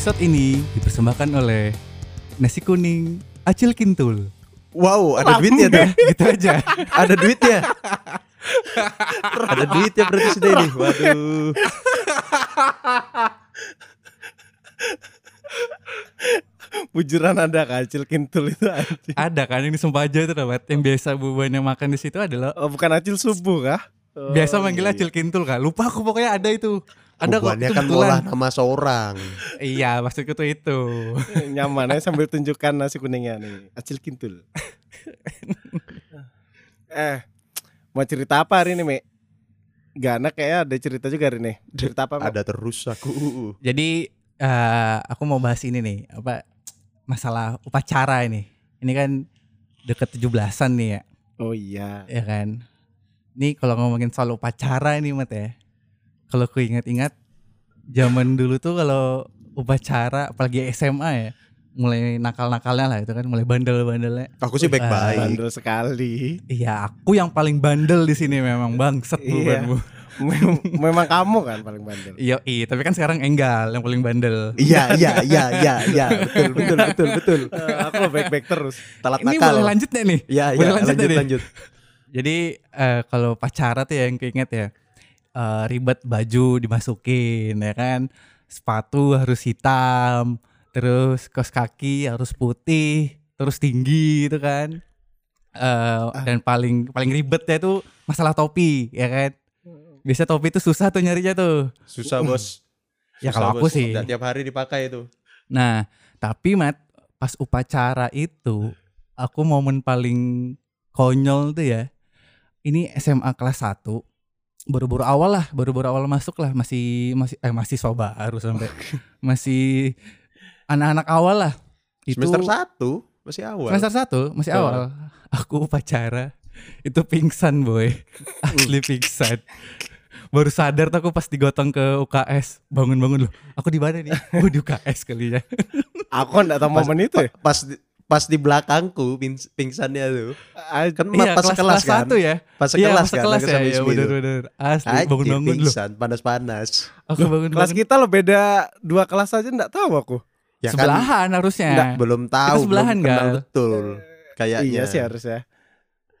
Episode ini dipersembahkan oleh nasi kuning Acil Kintul. Wow, ada duitnya tuh. gitu aja. ada duitnya. ada duitnya berarti sudah ini. Waduh. Bujuran ada kacil kintul itu anjing. Ada kan yang di Sempaja itu dapat yang biasa bubuan yang makan di situ adalah Oh, bukan acil subuh kah? Oh, biasa manggil iya. Acil Kintul kan. Lupa aku pokoknya ada itu. Ada kok kan ngolah nama seorang. Iya, maksudku tuh itu. Nyaman aja sambil tunjukkan nasi kuningnya nih. Acil kintul. eh, mau cerita apa hari ini, Me? Gana kayaknya ada cerita juga hari ini. Cerita apa, Mo? Ada terus aku. Jadi eh aku mau bahas ini nih, apa masalah upacara ini. Ini kan deket 17-an nih ya, Oh iya. ya kan. Ini kalau ngomongin soal upacara ini Mat ya. Kalau ku ingat-ingat zaman dulu tuh kalau upacara apalagi SMA ya, mulai nakal-nakalnya lah itu kan, mulai bandel-bandelnya. Aku sih baik-baik. Bandel sekali. Iya, aku yang paling bandel di sini memang bangset Iya. bukanmu. Mem- Memang kamu kan paling bandel. Iya, iya, tapi kan sekarang Enggal yang paling bandel. Iya, iya, iya, iya, iya. Betul, betul, betul, betul. Eh, aku baik-baik terus. Telat Ini nakal. boleh lanjut nih? Iya, iya, Boleh lanjut lanjut. Jadi eh, kalau pacara tuh ya yang keinget ya eh, ribet baju dimasukin ya kan, sepatu harus hitam, terus kaos kaki harus putih, terus tinggi itu kan. Eh, dan paling paling ribetnya itu masalah topi ya kan. Biasa topi itu susah tuh nyarinya tuh. Susah, Bos. Ya, Susah, kalau aku Bos. sih. Nggak tiap hari dipakai itu. Nah, tapi Mat, pas upacara itu aku momen paling konyol tuh ya. Ini SMA kelas 1 baru-baru awal lah, baru-baru awal masuk lah, masih masih eh masih soba baru sampai masih anak-anak awal lah. Itu Semester 1 masih awal. semester 1 masih Oh. awal. Aku upacara itu pingsan boy, asli pingsan. Baru sadar tuh aku pas digotong ke UKS bangun-bangun loh. Aku di mana nih? Oh di UKS kali ya. Aku enggak tahu momen itu ya. Pas pas di belakangku ping- pingsannya tuh. Kan Iya, pas kelas, kan. satu ya. Pas Iya, kelas kan. kelas ya. Iya, Ismi bener bener. Asli bangun-bangun pingsan, panas-panas. Aku bangun Kelas kita lo beda dua kelas aja enggak tahu aku. Ya kan sebelahan harusnya. Nggak, belum tahu, belum sebelahan, kenal Gal. betul. Kayaknya. Iya sih harusnya.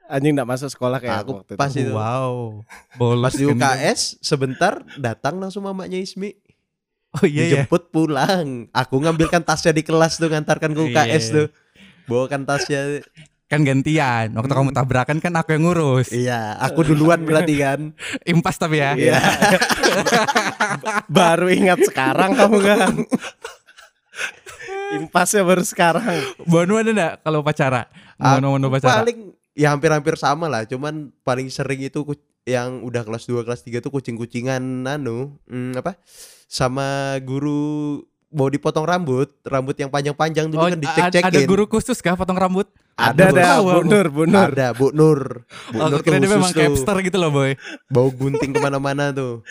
Anjing enggak masuk sekolah kayak Aku waktu pas itu. itu. Wow. Bolos Pas di kan. UKS sebentar datang langsung mamanya Ismi Oh iya ya. dijemput pulang. Aku ngambilkan tasnya di kelas tuh ngantarkan ke Iya, UKS iya. tuh. Bawakan tasnya. Kan gantian. Waktu kamu tabrakan kan aku yang ngurus. Iya, aku duluan berarti kan. Impas tapi ya. Iya. Baru ingat sekarang kamu kan. Impasnya baru sekarang. Bonu ada enggak kalau pacara? Aku pacara. paling ya hampir-hampir sama lah, cuman paling sering itu yang udah kelas 2 kelas 3 tuh kucing-kucingan anu, hmm, apa? Sama guru mau dipotong rambut, rambut yang panjang-panjang dulu Oh, kan dicek-cekin. ada guru khusus kah potong rambut? Ada ada tahu Bu. Nur, Bu Nur. Ada Bu Nur. Bu Oh, Nur tuh memang tuh. capster gitu loh, boy. Bau gunting ke mana-mana tuh.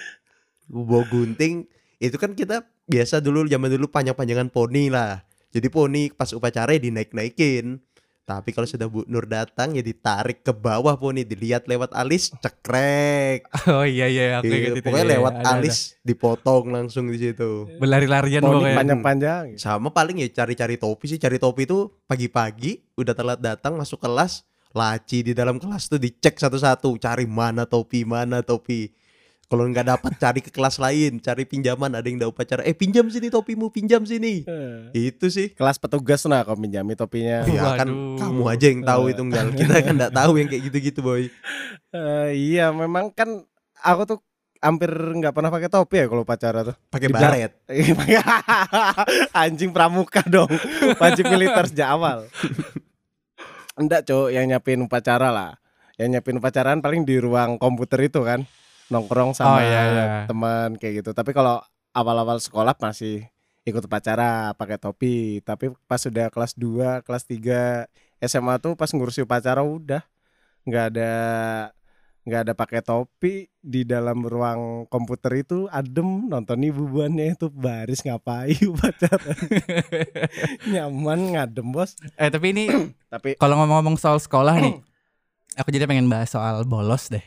Bau gunting itu kan kita biasa dulu zaman dulu panjang-panjangan poni lah. Jadi poni pas upacara ya dinaik-naikin. Tapi kalau sudah Bu Nur datang ya ditarik ke bawah poni, dilihat lewat alis, cekrek. Oh iya iya aku Iya, ingat itu. pokoknya Iya, lewat ada, ada. alis dipotong langsung di situ. Berlari-larian Poni pokoknya. panjang-panjang. Sama paling ya cari-cari topi sih, cari topi tuh pagi-pagi udah telat datang masuk kelas, laci di dalam kelas tuh dicek satu-satu, cari mana topi, mana topi. Kalau nggak dapat cari ke kelas lain, cari pinjaman, ada yang udah upacara, eh pinjam sini topimu, pinjam sini. Eh, Itu sih. Kelas petugas nah kau pinjami topinya. Ya kan kamu aja yang tahu itu enggak. Kita kan nggak tahu yang kayak gitu-gitu, boy. Eh, iya, memang kan aku tuh hampir nggak pernah pakai topi ya kalau pacara tuh. Pakai baret. Anjing pramuka dong. Wajib militer sejak awal. Enggak, Cok, yang nyiapin upacara lah. Yang nyiapin upacaraan paling di ruang komputer itu kan. Nongkrong Oh, sama iya, iya. teman kayak gitu. Tapi kalau awal-awal sekolah masih ikut upacara pakai topi. Tapi pas sudah kelas 2, kelas 3 SMA tuh pas ngurusi upacara udah nggak ada nggak ada pakai topi di dalam ruang komputer itu adem nonton ibu buannya itu baris ngapain upacara nyaman ngadem bos Eh tapi ini tapi kalau ngomong-ngomong soal sekolah nih, aku jadi pengen bahas soal bolos deh.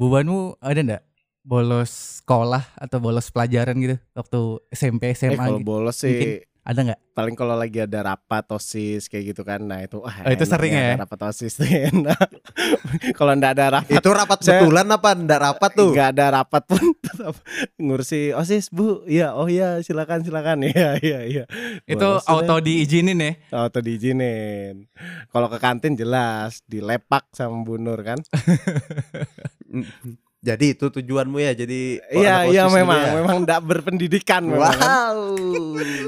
Bubanmu ada ndak bolos sekolah atau bolos pelajaran gitu waktu SMP Eh SMA kalau gitu? bolos sih Mungkin. Ada nggak? paling kalau lagi ada rapat osis kayak gitu kan nah itu wah Oh, itu sering ya? ada rapat osis tuh enak kalau ndak ada rapat Itu rapat betulan apa ndak rapat tuh? nggak ada rapat pun tetap ngurusi osis bu iya oh iya silakan silakan iya iya iya Itu Bolos auto diizinin ya? auto diizinin kalau ke kantin jelas dilepak sama Bu Nur kan Jadi itu tujuanmu ya jadi iya iya dulu memang ya? memang ndak berpendidikan memang. Wow.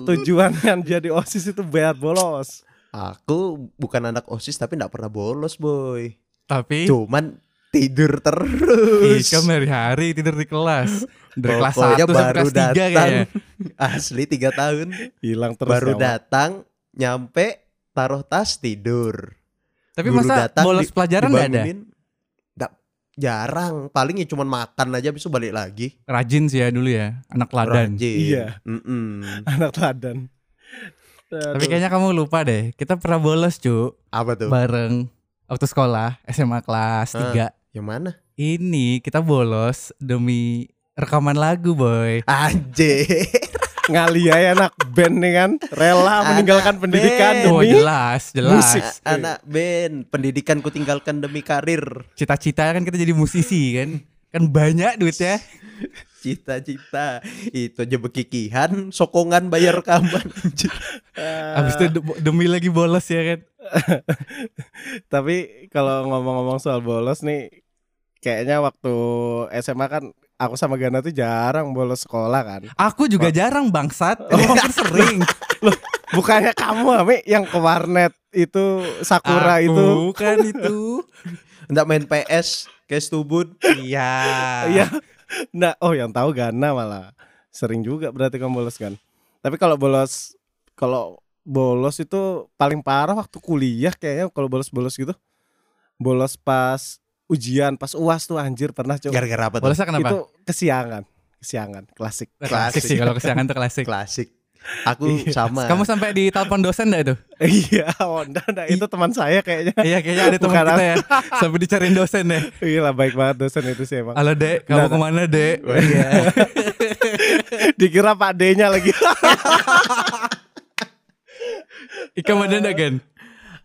tujuan kan jadi osis itu biar bolos Aku bukan anak OSIS tapi ndak pernah bolos, boy. Tapi Cuman tidur Ih, terus. kamu hari-hari tidur di kelas Dari kelas 1 Pokoknya sampai baru kelas 3 datang. kayaknya Asli tiga tahun hilang terus baru nyawa. datang nyampe taruh tas tidur. Tapi Guru masa datang, bolos pelajaran nggak ada? Jarang. Paling ya cuman makan aja bisa balik lagi. Rajin sih ya dulu ya Anak ladan Rajin. Iya. Mm-mm. anak teladan Tapi kayaknya kamu lupa deh Kita pernah bolos cu Apa tuh? Bareng Waktu sekolah SMA kelas Ah. 3 Yang mana? Ini kita bolos Demi rekaman lagu boy Anjir. ngali ya anak band nih kan rela Anak meninggalkan pendidikan band. Oh demi jelas Jelas musik. Anak band, pendidikanku tinggalkan demi karir. Cita-cita kan kita jadi musisi kan Kan banyak duitnya Cita-cita itu aja bekikihan, sokongan bayar rekaman. Abis itu de- demi lagi bolos ya kan tapi kalau ngomong-ngomong soal bolos nih kayaknya waktu SMA kan aku sama Gana tuh jarang bolos sekolah kan Aku juga jarang bangsat kan sering bukannya kamu Ami yang ke warnet itu Sakura Aku itu kan itu Nggak main PS, kayak stubut. Iya Iya. Nah, oh yang tahu Gana malah. Sering juga berarti kamu bolos kan. Tapi kalau bolos kalau bolos itu paling parah waktu kuliah kayaknya kalau bolos-bolos gitu. Bolos pas ujian, pas UAS tuh anjir pernah coba. Gara-gara apa tuh? Kenapa? Itu kesiangan. Kesiangan, klasik. klasik Klasik. sih kalau kesiangan tuh klasik Klasik. Aku Iya. sama. Kamu sampai di telepon dosen enggak itu? iya, oh, enggak, enggak, itu teman saya kayaknya. Iya kayaknya ada teman kita ya Sampai dicariin dosen ya Gila baik banget dosen itu sih emang. Halo dek, kamu nggak. ke mana dek? Oh, iya. Dikira Pak D-nya lagi. Ika mana enggak kan?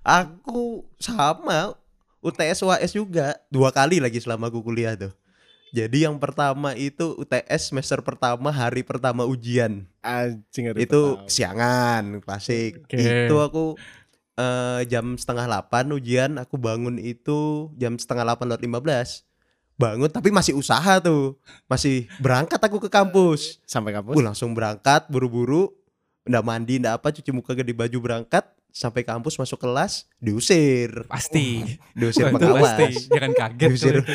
Aku sama UTS UAS juga dua kali lagi selama aku kuliah tuh. Jadi yang pertama itu UTS semester pertama hari pertama ujian. Anjing itu tahu. siangan klasik. Oke. Itu aku eh, jam setengah 8 ujian, aku bangun itu jam setengah 8 lewat 15. Bangun tapi masih usaha tuh. Masih berangkat aku ke kampus. sampai kampus. Uh, langsung berangkat buru-buru. Nggak mandi, nggak apa, cuci muka ganti baju berangkat. Sampai kampus masuk kelas, diusir. Pasti Diusir pengawas. pasti Jangan kaget Diusir, tuh.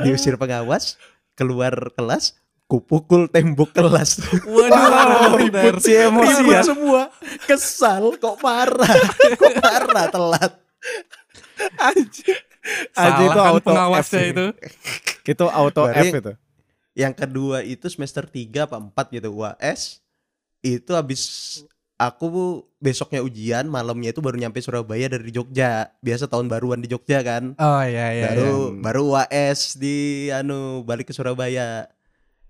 diusir pengawas, keluar kelas, kupukul tembok kelas. Waduh ribut bener. sih emosi Ribut ya. semua. Kesal kok parah. kok parah telat. Anjing. Anjing Salah itu kan auto pengawasnya F itu Itu auto Berarti- F itu. Yang kedua itu semester 3 apa 4 gitu UAS. Itu habis aku besoknya ujian, malamnya itu baru nyampe Surabaya dari Jogja. Biasa tahun baruan di Jogja kan. Oh iya iya baru iya. baru UAS di anu balik ke Surabaya.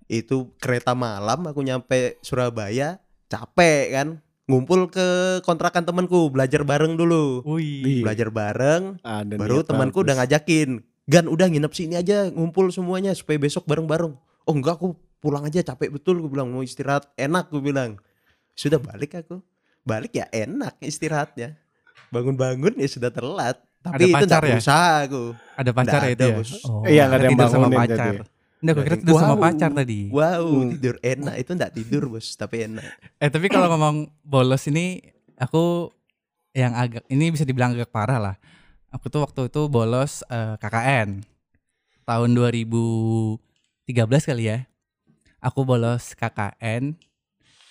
Itu kereta malam aku nyampe Surabaya, capek kan. Ngumpul ke kontrakan temanku, belajar bareng dulu. Wih Belajar bareng, Ada baru temanku udah ngajakin. Gan udah nginep sini aja, ngumpul semuanya supaya besok bareng-bareng. Oh enggak aku pulang aja capek betul gue bilang mau istirahat enak gue bilang. Sudah balik aku. Balik ya enak istirahatnya. Bangun-bangun ya sudah telat. Tapi Ada itu pacar enggak ya? berusaha aku. Ada pacar Nggak ya itu ya? Bos. Iya, nggak ada yang tidur sama pacar jadi. Nggak, gue kira tidur sama Wow. pacar tadi Wow, Hmm. tidur enak itu enggak tidur bos, tapi enak. Eh tapi kalau ngomong bolos ini Aku yang agak Ini bisa dibilang agak parah lah Aku tuh waktu itu bolos eh, KKN Tahun 2013 kali ya Aku bolos KKN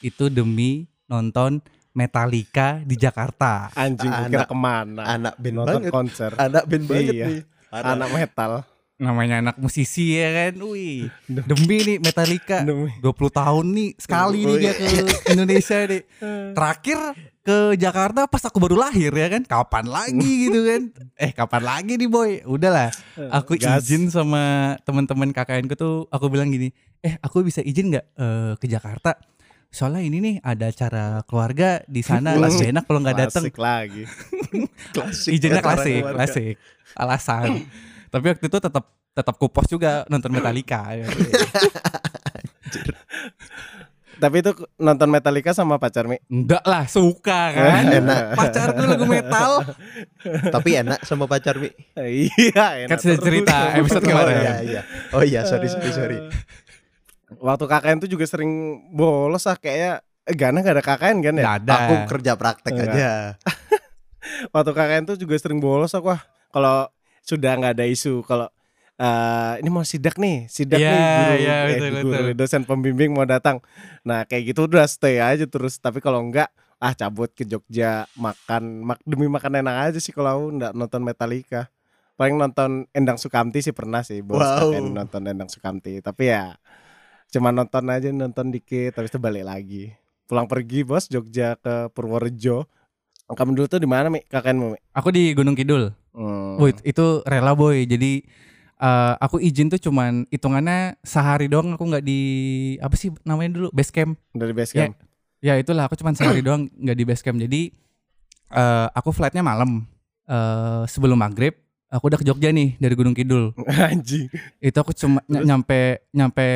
Itu demi nonton Metallica di Jakarta Anjing Anak- kira ke mana? Anak band Nonton banget. konser. Anak band banget Iya. nih. Parah. Anak metal. Namanya anak musisi ya kan Wih Demi nih Metallica Demi. 20 tahun nih Sekali nih dia ke Indonesia nih Terakhir ke Jakarta pas aku baru lahir ya kan. Kapan lagi gitu kan? Eh kapan lagi nih boy? Udahlah. Aku Gas. izin sama teman-teman KKN ku tuh aku bilang gini, "Eh, aku bisa izin nggak eh, ke Jakarta? Soalnya ini nih ada acara keluarga di sana, lebih enak kalau nggak datang." Klasik lagi. Klasik. Izinnya klasik, keluarga. klasik. Alasan. Tapi waktu itu tetap tetap kupos juga nonton Metallica. ya. Tapi itu nonton Metallica sama pacar Mi. Enggak lah, suka kan. Enak. Pacarku lagu metal. Tapi enak sama pacar Mi. iya, Kan enak sudah terus. cerita episode Oh kemarin. iya iya. Oh iya, sorry sorry sorry. Waktu KKN tuh juga sering bolos ah kayaknya eh, Gana gak ada KKN kan ya? Nggak ada. Aku kerja praktek Enggak. aja. Waktu KKN tuh juga sering bolos aku ah. Kalau sudah nggak ada isu kalau eh, ini mau sidak nih, sidak Iya, nih guru, iya, eh, betul, guru betul. dosen pembimbing mau datang. Nah kayak gitu udah stay aja terus. Tapi kalau enggak, ah cabut ke Jogja makan, mak demi makan enak aja sih kalau aku nggak nonton Metallica. Paling nonton Endang Sukamti sih pernah sih, bolos Wow. KKN nonton Endang Sukamti. Tapi ya cuma nonton aja nonton dikit, habis itu balik lagi. Pulang pergi bos Jogja ke Purworejo. Kamu dulu tuh di mana mi? KKN mi? Aku di Gunung Kidul. Hmm. Boy, itu rela boy. Jadi eh, aku izin tuh cuman hitungannya sehari doang aku nggak di apa sih namanya dulu base camp. dari base Ya, camp. Ya itulah aku cuman sehari doang nggak di base camp. Jadi eh, aku flightnya malam. Eh, sebelum maghrib aku udah ke Jogja nih dari Gunung Kidul. Anjing. Itu aku cuma ny- nyampe nyampe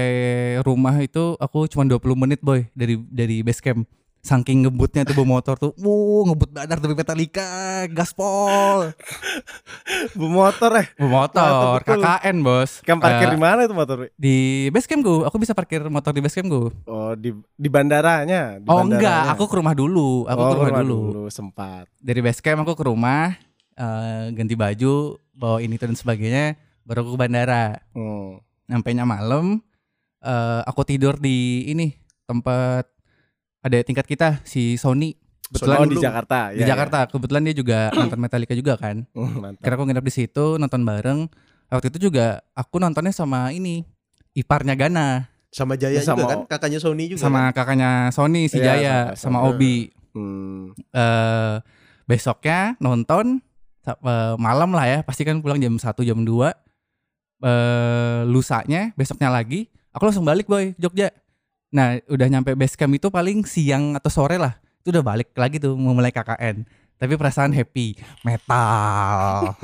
rumah itu aku cuma 20 menit boy dari dari base camp. Saking ngebutnya tuh bawa motor tuh, wuh ngebut badar tapi Metallica, gaspol, Bu motor eh. bawa motor. KKN bos. Kamu parkir Eh, di mana itu motor? Di base camp gue, aku bisa parkir motor di base camp gue. Oh, di di bandaranya. Di Oh enggak, bandaranya. aku ke rumah dulu, aku oh, ke rumah dulu. sempat. Dari base camp aku ke rumah, eh, ganti baju, bawa ini itu dan sebagainya, baru aku ke bandara. Hmm. Nyampainya malam, eh, aku tidur di ini tempat ada tingkat kita si Sony. Oh, Kebetulan di dulu. Jakarta. di ya, Jakarta, kebetulan dia juga nonton Metallica juga kan. Ya. Hmm, mantap. Karena aku nginep di situ nonton bareng. Waktu itu juga aku nontonnya sama ini iparnya Gana Sama Jaya Sama- juga kan, kakaknya Sony juga. sama kan? kakaknya Sony si Iya, Jaya sama- sama sama. Obi. Hmm. eh besoknya nonton eh, malam lah ya pasti kan pulang jam 1 jam 2 eh lusanya besoknya lagi aku langsung balik boy Jogja nah udah nyampe base camp itu paling siang atau sore lah itu udah balik lagi tuh mau mulai KKN tapi perasaan happy metal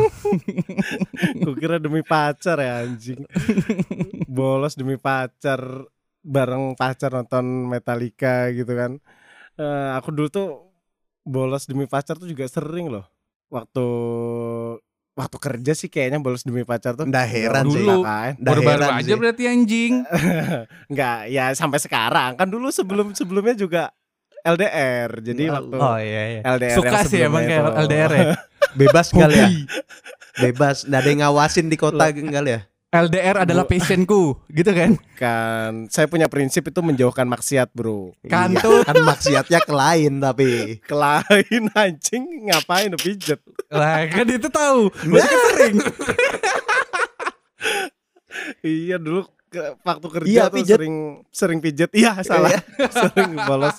Kukira demi pacar ya anjing. Bolos demi pacar bareng pacar nonton Metallica gitu kan. Eh, aku dulu tuh bolos demi pacar tuh juga sering loh. Waktu waktu kerja sih kayaknya bolos demi pacar tuh. Nggak heran Dulu. sih. kan. Nggak baru-baru aja sih. berarti anjing Enggak, ya sampai sekarang kan dulu sebelum sebelumnya juga LDR. Jadi Wow. waktu oh iya iya LDR suka sih emang kayak. LDR ya Bebas kali ya. Bebas, nggak ada yang ngawasin di kota kali ya. LDR adalah passionku gitu kan kan saya punya prinsip itu menjauhkan maksiat, Bro. kantut Kan maksiatnya ke lain tapi. Kelain anjing ngapain lu pijet? lah kan itu tahu Berarti kan sering Iya dulu ke, waktu kerja Iya, tuh pijet. sering sering pijet. Iya salah, sering bolos.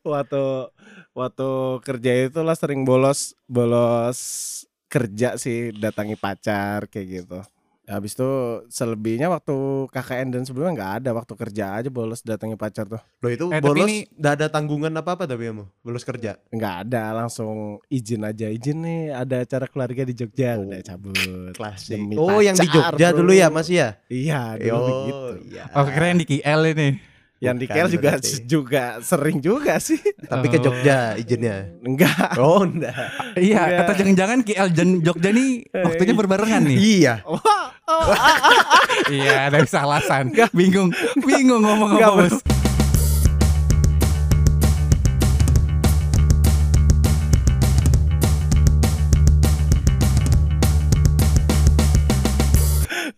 Waktu waktu kerja itu lah sering bolos bolos kerja sih datangi pacar kayak gitu. Habis itu selebihnya waktu KKN dan sebelumnya nggak ada waktu kerja aja bolos datangi pacar tuh Loh itu Eh, tapi bolos ini- nggak ada tanggungan apa-apa tapi kamu bolos kerja. nggak ada langsung izin aja izin nih ada acara keluarga di Jogja udah cabut Klasik. Demi Oh, yang di Jogja bro. dulu ya, Mas ya? iya dulu Oh, begitu iya. Oh keren di KL ini yang di KL juga berarti. juga sering juga sih Tapi ke Oh. Jogja izinnya. enggak Oh, enggak. Iya Enggak. atau jangan-jangan KL dan Jogja nih waktunya berbarengan nih Iya. Wah, oh, Iya ada bisa alasan Bingung. Bingung ngomong apa. Bos.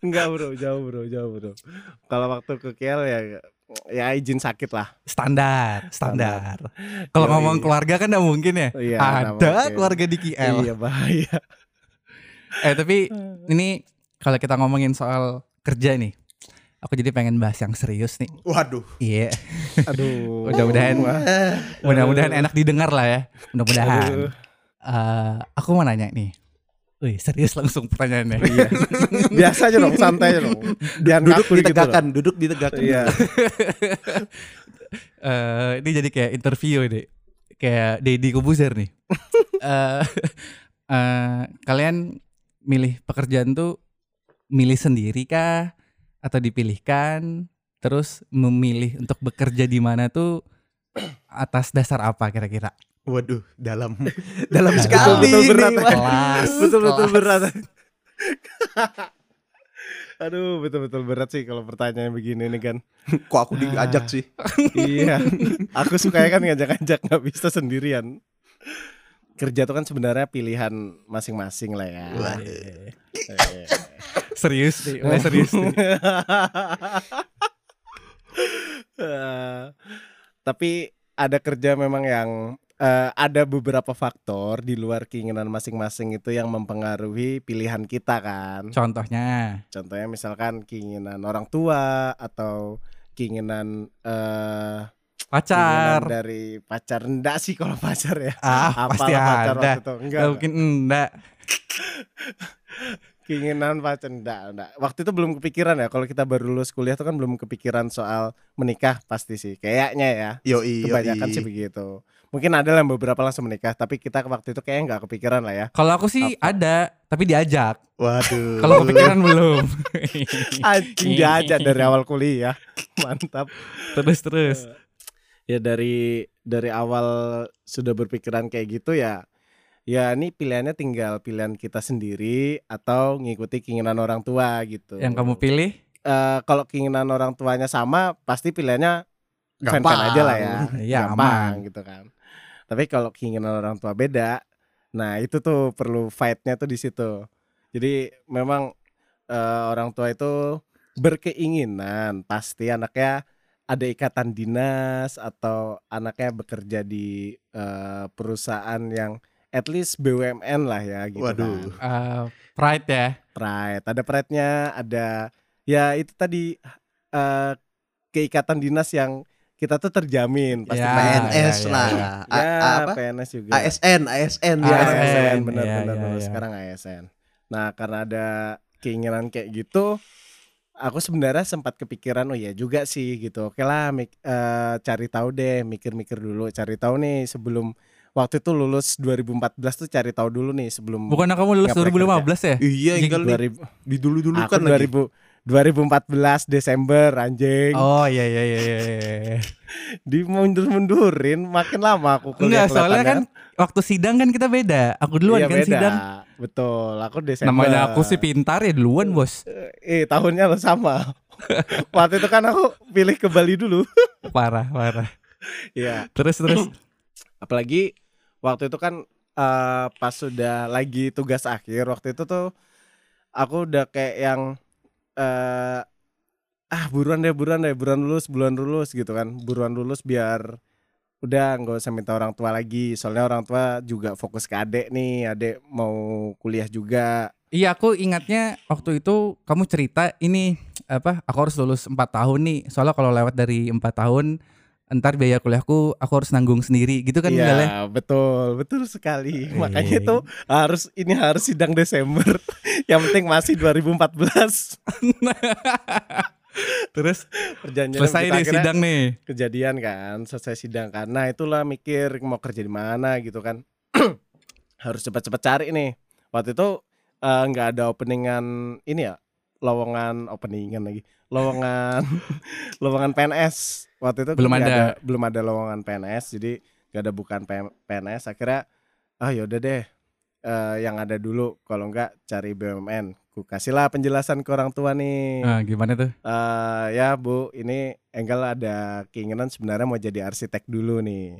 Enggak bro. Jauh bro. Jauh bro. Kalau waktu ke KL ya ya izin sakit lah. Standar Standar. Kalau Yoi. ngomong keluarga kan gak mungkin ya? Iya, nggak Ada mungkin. keluarga di KL iya bahaya. Eh tapi ini kalau kita ngomongin soal kerja nih Aku jadi pengen bahas yang serius nih. Waduh. Iya. Aduh. Mudah-mudahan mudah-mudahan enak didengar lah ya. Mudah-mudahan. Eh, aku mau nanya nih. Wih, serius langsung pertanyaannya. Iya. Biasa aja dong, santai aja dong. Duduk gitu ditegakkan, duduk ditegakkan. Iya. Eh, ini jadi kayak interview ini. Kayak Deddy Kobuzer nih. Eh, eh, kalian milih pekerjaan tuh milih sendiri kah atau dipilihkan? Terus memilih untuk bekerja di mana tuh atas dasar apa kira-kira? Waduh, dalam dalam sekali betul-betul ini, berat. Kelas. Betul-betul kelas. berat. Aduh, betul-betul berat sih kalau pertanyaan begini nih kan. Kok aku diajak sih? iya. Aku sukanya kan ngajak-ngajak nggak bisa sendirian. Kerja tuh kan sebenarnya pilihan masing-masing lah ya. Eh. Serius nih, mulai serius nih. Eh, tapi ada kerja memang yang eh, ada beberapa faktor di luar keinginan masing-masing itu yang mempengaruhi pilihan kita kan. Contohnya, Contohnya misalkan keinginan orang tua atau keinginan eh pacar. dari pacar enggak sih kalau pacar ya. Ah, pasti Apalah pacar ada. waktu itu. Enggak, Gak enggak. mungkin enggak. Keinginan pacar enggak, enggak. Waktu itu belum kepikiran ya kalau kita baru lulus kuliah tuh kan belum kepikiran soal menikah pasti sih. Kayaknya ya. Yoi, Kebanyakan yoi. sih begitu. Mungkin ada yang beberapa langsung menikah, tapi kita waktu itu kayaknya nggak kepikiran lah ya. Kalau aku sih Apa? ada, tapi diajak. Waduh. Kalau kepikiran belum. Anjing diajak dari awal kuliah. Mantap. terus terus. Ya dari dari awal sudah berpikiran kayak gitu ya. Ya ini pilihannya tinggal pilihan kita sendiri atau ngikuti keinginan orang tua gitu. Yang kamu pilih? Eh, kalau keinginan orang tuanya sama, pasti pilihannya Gampang. fan-fan aja lah ya. Iya, Gampang aman. gitu kan. Tapi kalau keinginan orang tua beda, nah itu tuh perlu fight-nya tuh di situ. Jadi memang eh, orang tua itu berkeinginan pasti anaknya ada ikatan dinas atau anaknya bekerja di eh, perusahaan yang at least BUMN lah ya gitu Waduh. kan. Eh, pride ya. Pride, ada pride-nya, ada ya itu tadi eh, keikatan dinas yang kita tuh terjamin pasti Ya, PNS ya, ya, lah. ya. A- ya, apa? PNS juga. ASN, ASN Ya, ya. ASN. ASN, benar ya, ya, ya. Sekarang ASN. Nah, karena ada keinginan kayak gitu, aku sebenarnya sempat kepikiran oh ya juga sih gitu. Oke lah, mik- eh, cari tahu deh, mikir-mikir dulu, cari tahu nih sebelum waktu itu lulus 2014 tuh cari tahu dulu nih sebelum Bukan kamu lulus Nggak 2015 ya? Iya, tinggal nih 2000 di dulu-dulu aku kan lagi. 2000 2014 Desember anjing. Oh iya iya iya iya. iya. Di mundur-mundurin makin lama aku kuliah Enggak, soalnya kan waktu sidang kan kita beda. Aku duluan Iya, kan beda. sidang. Betul, aku Desember. Namanya aku sih pintar ya duluan, Bos. Eh, tahunnya lo sama. Waktu itu kan aku pilih ke Bali dulu. Parah, parah. Iya. Terus terus. Apalagi waktu itu kan eh, pas sudah lagi tugas akhir waktu itu tuh aku udah kayak yang eh ah buruan deh buruan deh buruan lulus buruan lulus gitu kan buruan lulus biar udah nggak usah minta orang tua lagi soalnya orang tua juga fokus ke adek nih adek mau kuliah juga Iya, aku ingatnya waktu itu kamu cerita ini apa? Aku harus lulus 4 tahun nih. Soalnya kalau lewat dari 4 tahun ntar biaya kuliahku aku harus nanggung sendiri gitu kan Iya betul betul sekali Eh. makanya itu harus ini harus sidang Desember yang penting masih 2014 Terus perjanjian selesai deh akhirnya sidang nih. kejadian kan selesai sidang karena itulah mikir mau kerja di mana gitu kan. Harus cepat-cepat cari nih. Waktu itu eh, nggak ada openingan ini ya lowongan openingan lagi lowongan lowongan PNS waktu itu Belum nggak ada. belum ada lowongan PNS jadi nggak ada bukan PNS akhirnya ah yaudah deh eh, yang ada dulu kalau nggak cari BUMN ku kasihlah penjelasan ke orang tua nih Nah, gimana tuh? Eh ya Bu, ini Enggal ada keinginan sebenarnya mau jadi arsitek dulu nih.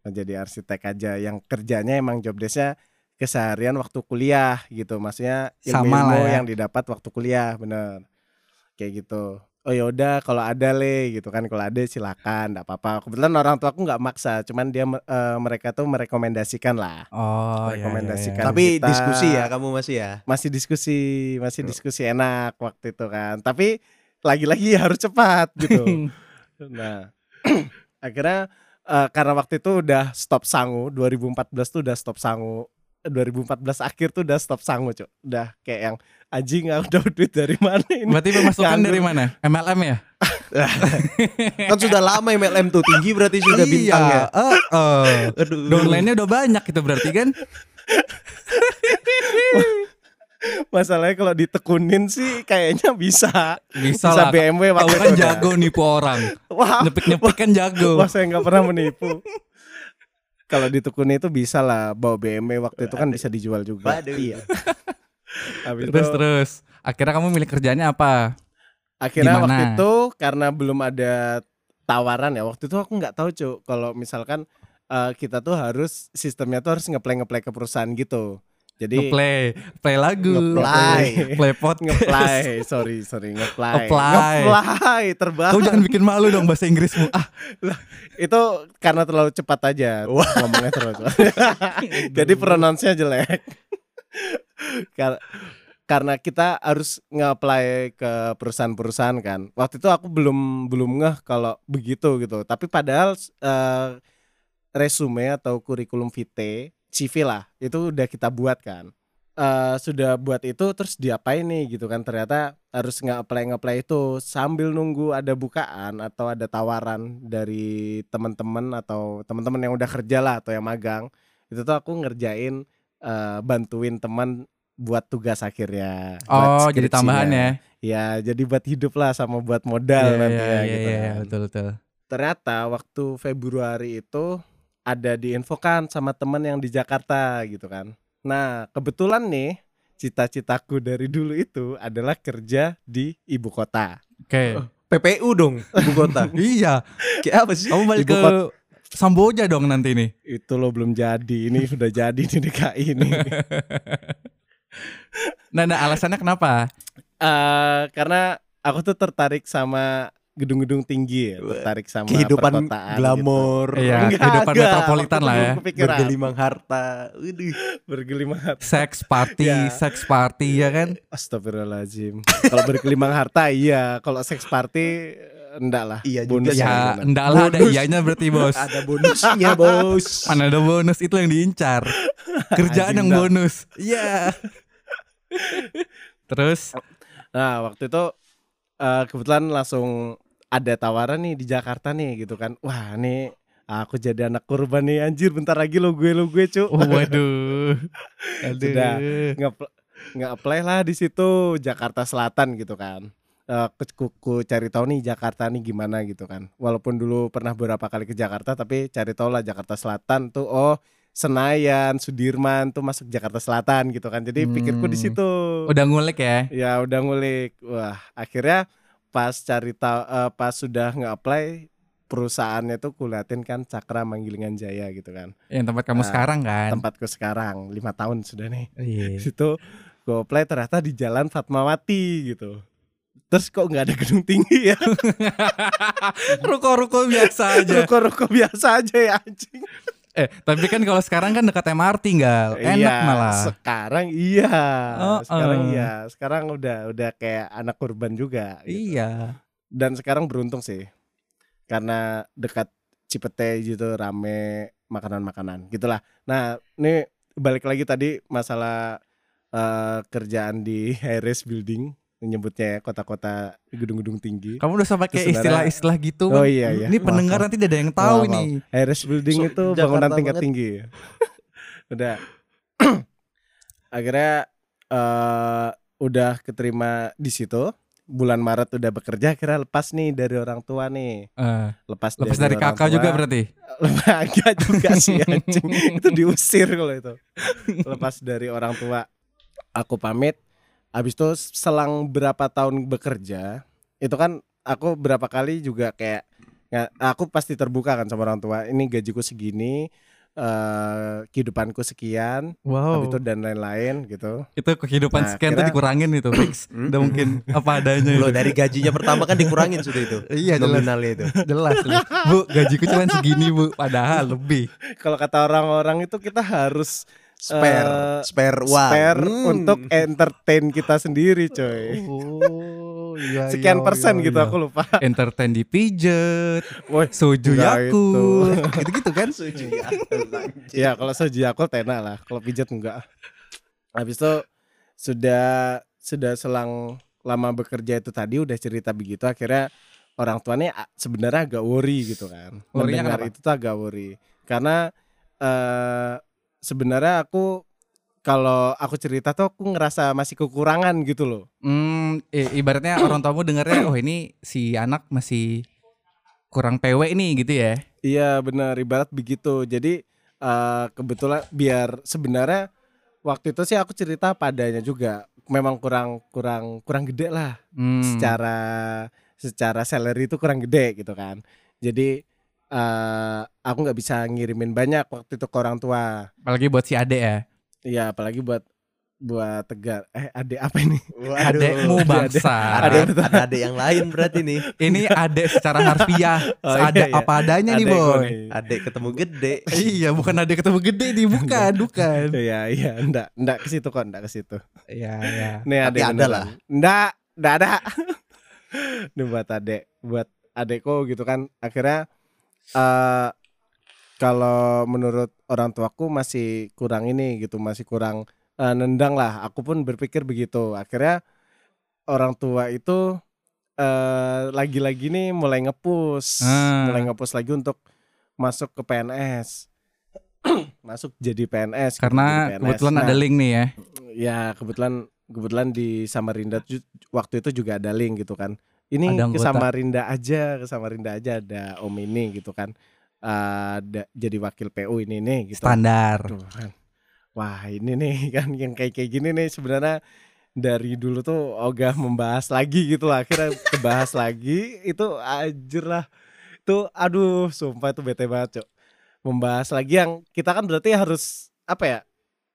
Mau jadi arsitek aja yang kerjanya emang job desk-nya keseharian waktu kuliah gitu. Maksudnya Sama ilmu-ilmu lah ya. yang didapat waktu kuliah, bener. Kayak gitu. Oh yaudah kalau ada le gitu kan kalau ada silakan, enggak apa-apa. Kebetulan orang tua aku nggak maksa, cuman dia eh, mereka tuh merekomendasikan lah. Oh, iya, iya, Rekomendasikan. iya. Tapi kita- diskusi ya kamu masih ya. masih diskusi masih diskusi enak waktu itu kan tapi lagi-lagi harus cepat gitu. Nah, akhirnya eh, karena waktu itu udah stop sangu, 2014 tuh udah stop sangu. 2014 akhir tuh udah stop sangu, Cuk. Udah kayak yang anjing aku dapat duit dari mana ini? Berarti pemasukan dari mana? MLM ya? kan sudah lama MLM tuh tinggi berarti sudah bintang ya. Iya, eh, eh. Aduh. Downline-nya udah banyak itu berarti kan? Masalahnya kalau ditekunin sih kayaknya bisa. Bisa, lah. BMW Kau kan jago nipu orang. Wah, Nyepik-nyepik kan jago. wah saya nggak pernah menipu. Kalau ditekunin itu bisa lah bawa BMW waktu itu kan bisa dijual juga. Waduh. Iya. Habis Terus itu, terus. Akhirnya kamu milih kerjanya apa? akhirnya gimana? waktu itu karena belum ada tawaran ya. Waktu itu aku nggak tahu cuy kalau misalkan eh, kita tuh harus sistemnya tuh harus ngeplay ngeplay ke perusahaan gitu. Jadi Ngeplay, play lagu, Ngeplay. play podcast. ngeplay, sorry sorry ngeplay, Ngeplay. ngeplay terbang. Kau jangan bikin malu dong bahasa Inggrismu. Ah, itu karena terlalu cepat aja ngomongnya terlalu cepat. Jadi pronounce-nya jelek. Kar- karena kita harus nge-apply ke perusahaan-perusahaan kan. Waktu itu aku belum belum ngeh kalau begitu gitu. Tapi padahal eh, resume atau kurikulum vitae, CV lah, itu udah kita buat kan. Eh, sudah buat itu terus diapain nih gitu kan ternyata harus nge-apply nge-apply itu sambil nunggu ada bukaan atau ada tawaran dari teman-teman atau teman-teman yang udah kerja lah atau yang magang itu tuh aku ngerjain eh, bantuin teman buat tugas akhirnya buat oh jadi tambahan ya? ya jadi buat hidup lah sama buat modal Iya, nanti iya, ya iya, gitu iya, kan. betul betul. ternyata waktu Februari itu ada diinfokan sama teman yang di Jakarta gitu kan. Nah, kebetulan nih cita-citaku dari dulu itu adalah kerja di ibu kota. Oke. PPU dong ibu kota. Iya, Kayak apa sih? kamu balik Ibu ke Samboja dong nanti nih. Itu lo belum jadi, ini sudah jadi di DKI ini. Nah, nah alasannya kenapa? Eh, karena aku tuh tertarik sama gedung-gedung tinggi ya, tertarik sama Kehidupan perkotaan glamor. Iya, Enggak, kehidupan enggak. metropolitan lah ya. kepikiran. Bergelimang harta. Waduh. Bergelimang harta. Seks party, Ya. seks party ya kan? Astagfirullahaladzim Kalau bergelimang harta iya Kalau seks party Enggak lah Iya juga Bonus sih. ya, enggak lah ada Bonus. iyanya berarti bos. Ada bonusnya, Bos. Mana ada bonus itu yang diincar. Kerjaan Anjing yang dah. bonus. Iya. Terus Nah waktu itu eh, Kebetulan langsung Ada tawaran nih di Jakarta nih gitu kan Wah nih Aku jadi anak kurban nih Anjir bentar lagi lo gue lo gue cu oh, waduh. Aduh. Sudah. Nge- Nge-apply lah di situ Jakarta Selatan gitu kan Eh, ku, ku- cari tahu nih Jakarta nih gimana gitu kan walaupun dulu pernah beberapa kali ke Jakarta tapi cari tahu lah Jakarta Selatan tuh oh Senayan Sudirman tuh masuk Jakarta Selatan gitu kan jadi pikirku di Hmm. situ Udah ngulik ya? ya udah ngulik wah akhirnya pas cari tahu eh, pas sudah nge-apply perusahaannya tuh kuliatin kan Cakra Manggilingan Jaya gitu kan Yang tempat kamu Nah, sekarang kan? tempatku sekarang lima tahun sudah nih Iya. di situ gue apply ternyata di jalan Fatmawati gitu terus kok nggak ada gedung tinggi ya Ruko-ruko biasa aja. ruko-ruko biasa aja ya anjing eh, tapi kan kalau sekarang kan dekat MRT enggak? Enak Iya, malah. sekarang iya Oh, sekarang oh. iya sekarang udah udah kayak anak kurban juga gitu. Iya. dan sekarang beruntung sih karena dekat Cipete gitu rame makanan-makanan gitulah nah ini balik lagi tadi masalah eh, kerjaan di Harris Building menyebutnya ya, kota-kota gedung-gedung tinggi Kamu udah sampai kayak istilah-istilah gitu. Oh iya, iya. Ini pendengar Maaf, nanti ada yang tahu Maaf, nih. Harris Building So, itu Jakarta bangunan tingkat banget. tinggi. udah. Akhirnya eh udah keterima di situ. Bulan Maret udah bekerja, akhirnya lepas nih dari orang tua nih. Eh, Lepas, lepas dari kakak tua. juga berarti. Enggak juga sih anjing. itu diusir kalau itu. Lepas dari orang tua. Aku pamit. Habis itu selang berapa tahun bekerja, itu kan aku berapa kali juga kayak nggak- aku pasti terbuka kan sama orang tua. Ini gajiku segini, eh kehidupanku sekian, Wow. habis itu dan lain-lain gitu. Itu kehidupan Nah, sekian tuh kira- dikurangin itu, fix. Udah mungkin apa adanya. Lo itu. dari gajinya pertama kan dikurangin sudah itu. Iya, jelas. Nominalnya itu. jelas, jelas. Bu, gajiku cuma segini, Bu. Padahal lebih. Kalau kata orang-orang itu kita harus Spare, Eh, spare uang. spare Hmm. untuk entertain kita sendiri, coy. Oh, iya, sekian iya, persen iya, gitu iya. aku lupa. entertain dipijet Woi, soju Enggak yakult gitu-gitu kan ya kalau soju aku enak lah, kalau pijat enggak. Habis itu sudah sudah selang lama bekerja itu tadi udah cerita begitu akhirnya orang tuanya sebenarnya agak worry gitu kan. Worry-nya Mendengar kenapa? itu tuh agak worry. Karena eh sebenarnya aku kalau aku cerita tuh aku ngerasa masih kekurangan gitu loh. Hmm, ibaratnya orang tuamu dengarnya oh ini si anak masih kurang PW nih gitu ya. Iya benar ibarat begitu. Jadi eh kebetulan biar sebenarnya waktu itu sih aku cerita padanya juga. Memang kurang kurang kurang gede lah Hmm. secara secara salary itu kurang gede gitu kan. Jadi eh aku nggak bisa ngirimin banyak waktu itu ke orang tua. apalagi buat si adek ya. Iya apalagi buat buat tegar. Eh adek apa ini? Adekmu bangsa. Ada ada adik yang lain berarti nih. ini adek secara harfiah, Oh, seadak iya, iya. apa adanya nih Adekku boy. nih. Adik ketemu gede. iya, bukan adek ketemu gede nih, bukan, bukan. Iya iya enggak enggak ke situ kok enggak ke situ. Iya, iya. Nih Tapi adek ada lah. Enggak, enggak ada. Ini buat adek, buat adekku gitu kan. Akhirnya eh kalau menurut orang tuaku masih kurang ini gitu, masih kurang eh, nendang lah. Aku pun berpikir begitu. Akhirnya orang tua itu eh lagi-lagi nih mulai ngepus, Ah. mulai ngepus lagi untuk masuk ke PNS. masuk jadi PNS. Karena jadi PNS. kebetulan Nah, ada link nih ya. Ya kebetulan kebetulan di Samarinda waktu itu juga ada link gitu kan. Ini Ada ke. Samarinda aja, ke Samarinda aja ada Om ini gitu kan. Ada jadi wakil PU ini nih gitu. Standar. Tuh kan. Wah ini nih kan yang kayak kayak gini nih sebenarnya dari dulu tuh ogah membahas lagi gitu lah akhirnya kebahas lagi itu anjir lah itu aduh sumpah itu bete banget cok membahas lagi yang kita kan berarti harus apa ya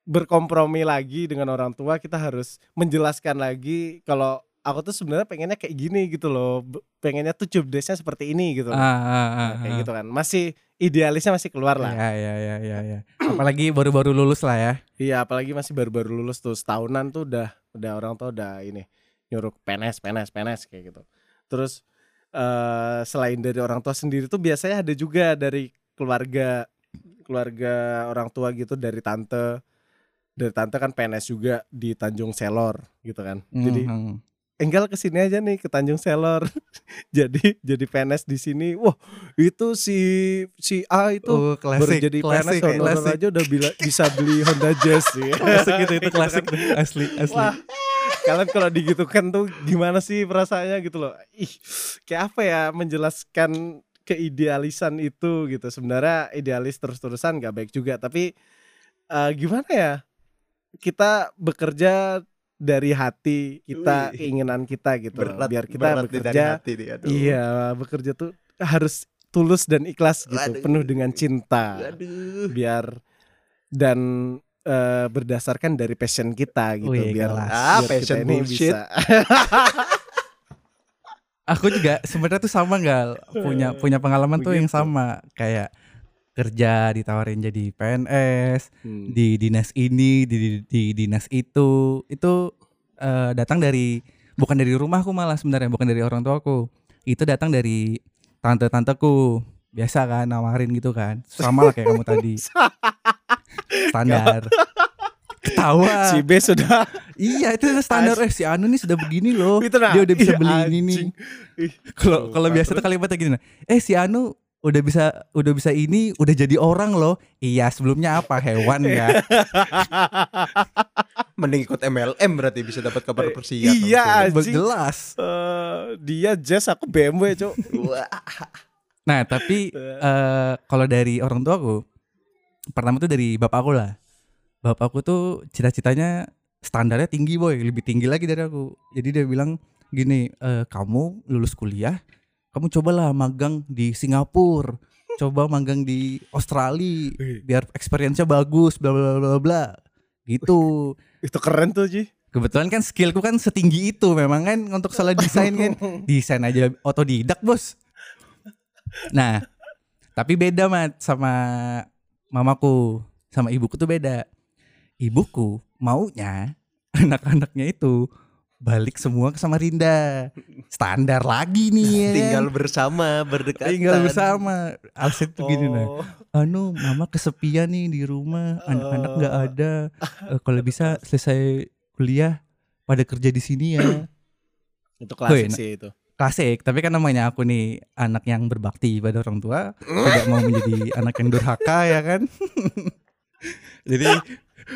berkompromi lagi dengan orang tua kita harus menjelaskan lagi kalau aku tuh sebenarnya pengennya kayak gini gitu loh pengennya tuh job desk-nya seperti ini gitu loh. Ah, ah, ah, Nah, kayak ah. gitu kan masih idealisnya masih keluar lah Ya, ya, ya, ya, ya. Apalagi baru-baru lulus lah ya. Iya, apalagi masih baru-baru lulus tuh setahunan tuh udah udah orang tua udah ini nyuruh PNS, PNS, PNS kayak gitu. Terus eh selain dari orang tua sendiri tuh biasanya ada juga dari keluarga keluarga orang tua gitu dari tante dari tante kan PNS juga di Tanjung Selor gitu kan. Jadi Mhm. Enggal ke sini aja nih ke Tanjung Selor. jadi jadi PNS di sini. Wah, itu si si A itu Oh, baru klasik, jadi klasik, PNS honorer klasik. aja udah bila- bisa beli Honda Jazz ya. Klasik itu, itu klasik asli, asli. Wah, kalian kalau digitukan tuh gimana sih perasaannya gitu loh. Ih, kayak apa ya menjelaskan keidealisan itu gitu. Sebenarnya idealis terus-terusan gak baik juga, tapi eh, gimana ya? Kita bekerja dari hati kita, Wih. keinginan kita gitu. Berat, Biar kita berat dari bekerja hati aduh. Iya, bekerja tuh harus tulus dan ikhlas gitu, penuh dengan cinta. Aduh. Biar dan eh, berdasarkan dari passion kita gitu, Wih, biar, kelas. Ah, biar passion kita ini bullshit. bisa. Aku juga sebenarnya tuh sama gal punya punya pengalaman tuh yang sama kayak kerja ditawarin jadi PNS Hmm. di dinas ini di, di, di dinas itu. Itu eh, datang dari bukan dari rumahku malah sebenarnya bukan dari orang tuaku. Itu datang dari tante-tanteku. Biasa kan nawarin gitu kan. Sama lah kayak kamu tadi. Standar. Ketawa. Si B sudah iya itu standar. Eh si Anu nih sudah begini loh. Itu nah, dia udah bisa iya, beli ini nih. Kalau kalau biasa tuh kalimatnya gini nah, eh si Anu udah bisa udah bisa ini udah jadi orang loh iya sebelumnya apa hewan ya Mending ikut MLM berarti bisa dapat kabar persiap. Iya, langsung. anjing. jelas eh, dia Jazz aku BMW. Wah. nah tapi eh kalau dari orang tuaku pertama tuh dari bapakku lah bapakku tuh cita-citanya standarnya tinggi boy lebih tinggi lagi dari aku jadi dia bilang gini "Eh, kamu lulus kuliah kamu cobalah magang di Singapura. Coba magang di Australia biar experience-nya bagus bla bla bla bla. Gitu. Itu keren tuh, Ji. kebetulan kan skillku kan setinggi itu memang kan untuk salah desain kan. Desain aja otodidak bos. Nah tapi beda mat sama mamaku sama ibuku tuh beda. Ibuku maunya anak-anaknya itu balik semua ke Samarinda. Standar lagi nih ya. Tinggal bersama, berdekatan. tinggal bersama. Alasan tuh gini nah. Oh. Anu, mama kesepian nih di rumah, anak-anak nggak ada. Eh, kalau bisa selesai kuliah pada kerja di sini ya. Itu klasik Wih, sih itu. Klasik, tapi kan namanya aku nih anak yang berbakti pada orang tua, tidak mau menjadi anak yang durhaka ya kan. Jadi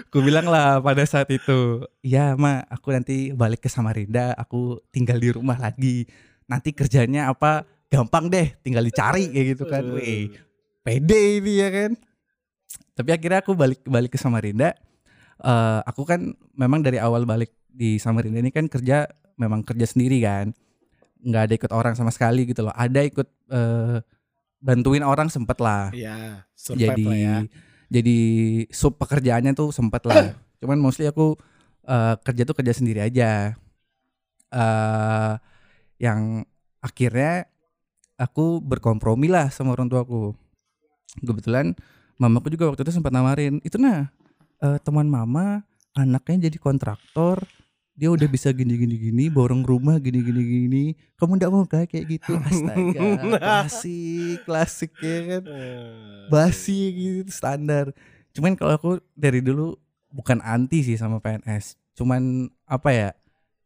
aku bilang lah pada saat itu, ya ma, aku nanti balik ke Samarinda, aku tinggal di rumah lagi. Nanti kerjanya apa? Gampang deh, tinggal dicari kayak gitu kan. Wih, pede ini ya kan. Tapi akhirnya aku balik balik ke Samarinda. Eh, aku kan memang dari awal balik di Samarinda ini kan kerja memang kerja sendiri kan. Nggak ada ikut orang sama sekali gitu loh. Ada ikut eh, bantuin orang sempet lah Iya, survive jadi lah ya. Jadi sub pekerjaannya tuh sempet lah. Cuman mostly aku eh, kerja tuh kerja sendiri aja. Eh yang akhirnya aku berkompromi lah sama orang tuaku kebetulan mamaku juga waktu itu sempat nawarin itu nah eh, teman mama anaknya jadi kontraktor dia udah bisa gini gini gini borong rumah gini gini gini kamu ndak mau kah kayak gitu astaga klasik klasik ya kan Eh, basi gitu standar. Cuman kalau aku dari dulu bukan anti sih sama PNS. Cuman apa ya?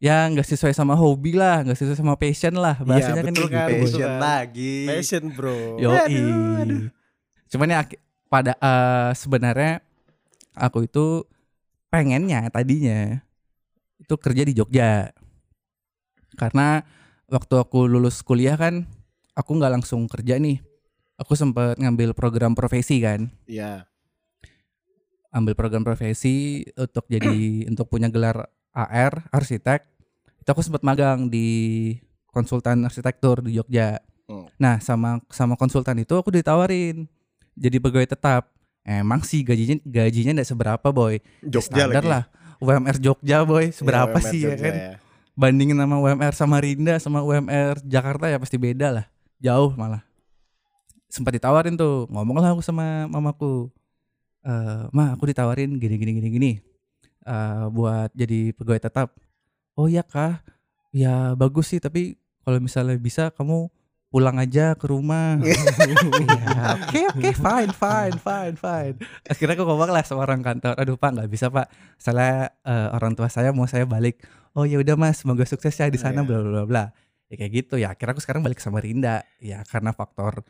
Ya nggak sesuai sama hobi lah, nggak sesuai sama passion lah. Bahasanya kan betul kayak kan, gitu. Passion kan. lagi. Passion bro. Yo Aduh, Cuman ya pada eh, sebenarnya aku itu pengennya tadinya itu kerja di Jogja. Karena waktu aku lulus kuliah kan aku nggak langsung kerja nih. Aku sempat ngambil program profesi kan. Iya. ambil program profesi untuk jadi untuk punya gelar AR arsitek itu aku sempat magang di konsultan arsitektur di Jogja. Hmm. Nah sama sama konsultan itu aku ditawarin jadi pegawai tetap. Emang sih gajinya gajinya tidak seberapa boy. Ya, Jogja standar lagi. lah. UMR Jogja boy seberapa Iya, sih ya UMR kan? Jogja Bandingin sama UMR Samarinda sama UMR Jakarta ya pasti beda lah. Jauh malah. Sempat ditawarin tuh, ngomong lah aku sama mamaku. Eh, "Ma, aku ditawarin gini gini gini gini. Eh, buat jadi pegawai tetap." "Oh iya, Kah. Ya bagus sih, tapi kalau misalnya bisa kamu pulang aja ke rumah." Oke, oke, fine, fine, fine, fine. Akhirnya aku ngomong lah sama orang kantor, "Aduh, Pak, nggak bisa, Pak. Soalnya eh, orang tua saya mau saya balik." "Oh ya udah, Mas, semoga sukses ya di sana Iya. bla bla bla bla." Ya kayak gitu ya. Akhirnya aku sekarang balik ke Samarinda. Ya karena faktor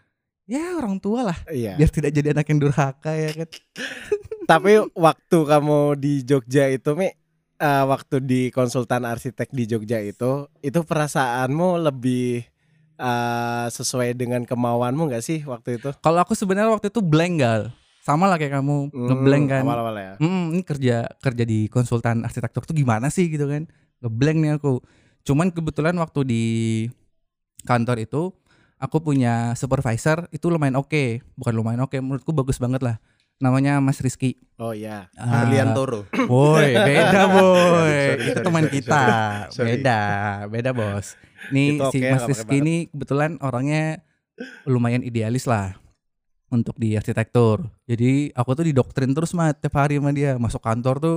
ya orang tua lah Iya. biar tidak jadi anak yang durhaka ya kan. Tapi waktu kamu di Jogja itu Mi eh, waktu di konsultan arsitek di Jogja itu itu perasaanmu lebih eh, sesuai dengan kemauanmu nggak sih waktu itu? Kalau aku sebenarnya waktu itu blank gal. Sama lah kayak kamu ngeblank kan. Hmm, Awal-awal ya. Hmm, ini kerja kerja di konsultan arsitektur tuh gimana sih gitu kan? Ngeblank nih aku. Cuman kebetulan waktu di kantor itu aku punya supervisor itu lumayan oke, bukan lumayan oke, menurutku bagus banget lah. Namanya Mas Rizky. Oh iya. Ah, Berlian Toro. Boy, beda boy. Sorry, itu sorry, teman sorry, kita. sorry. Beda, beda bos. Nih Itu si oke, Mas Rizky ini kebetulan orangnya lumayan idealis lah untuk di arsitektur. Jadi aku tuh didoktrin terus mah tiap hari sama dia. Masuk kantor tuh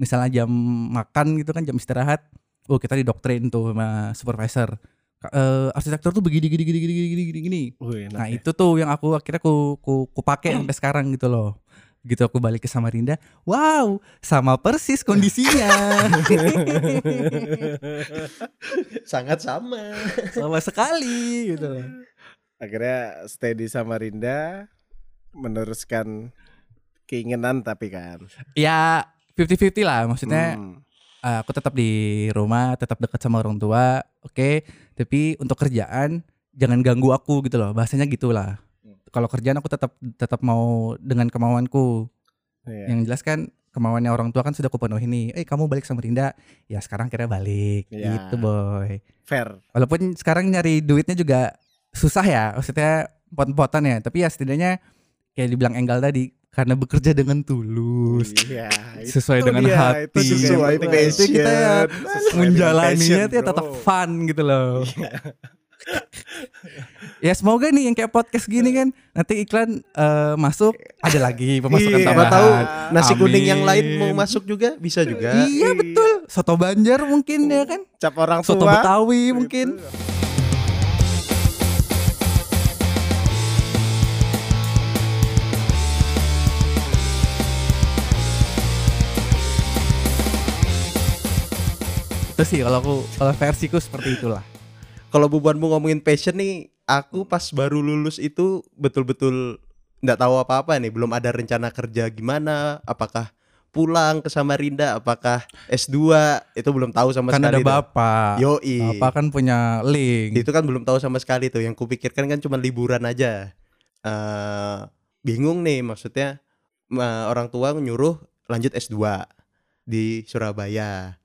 misalnya jam makan gitu kan jam istirahat. Oh kita didoktrin tuh sama supervisor. Eh, arsitektur tuh begini gini gini gini gini gini gini Nah ya. itu tuh yang aku akhirnya ku ku, ku pakai sampai sekarang gitu loh. Gitu aku balik ke Samarinda, wow, sama persis kondisinya, Sangat sama. sama sekali gitu loh. Akhirnya stay di Samarinda meneruskan keinginan tapi kan. Ya 50-50 lah, maksudnya Hmm. eh, aku tetap di rumah, tetap dekat sama orang tua, oke. Tapi untuk kerjaan jangan ganggu aku gitu loh, bahasanya gitulah. Kalau kerjaan aku tetap tetap mau dengan kemauanku. Iya. Yang jelas kan kemauannya orang tua kan sudah kupenuhi nih. Eh kamu balik Samarinda, ya sekarang kira balik, Iya. gitu boy. Fair. Walaupun sekarang nyari duitnya juga susah ya, maksudnya pot-potan ya. Tapi ya setidaknya kayak dibilang Enggal tadi, karena bekerja dengan tulus, Iya. sesuai itu dengan dia, hati, itu Sesuai. Itu kita ya passion. Menjalaninya passion, tuh ya tetap fun gitu loh. Ya semoga nih yang kayak podcast gini kan nanti iklan eh, masuk ada lagi pemasukan Iya, tambahan. tahu nasi kuning yang Amin. lain mau masuk juga bisa juga. Iya betul. soto Banjar mungkin ya kan? cap orang tua Soto Betawi mungkin. Itu sih kalau aku kalau versiku seperti itulah. Kalau bubuanmu ngomongin passion nih, aku pas baru lulus itu betul-betul nggak tahu apa-apa nih, belum ada rencana kerja gimana, apakah pulang ke Samarinda, apakah S2 itu belum tahu sama kan ada sekali. tuh. bapak. Yoi. Bapak kan punya link. Itu kan belum tahu sama sekali tuh. Yang kupikirkan kan cuma liburan aja. eh bingung nih maksudnya eh, orang tua nyuruh lanjut S2 di Surabaya.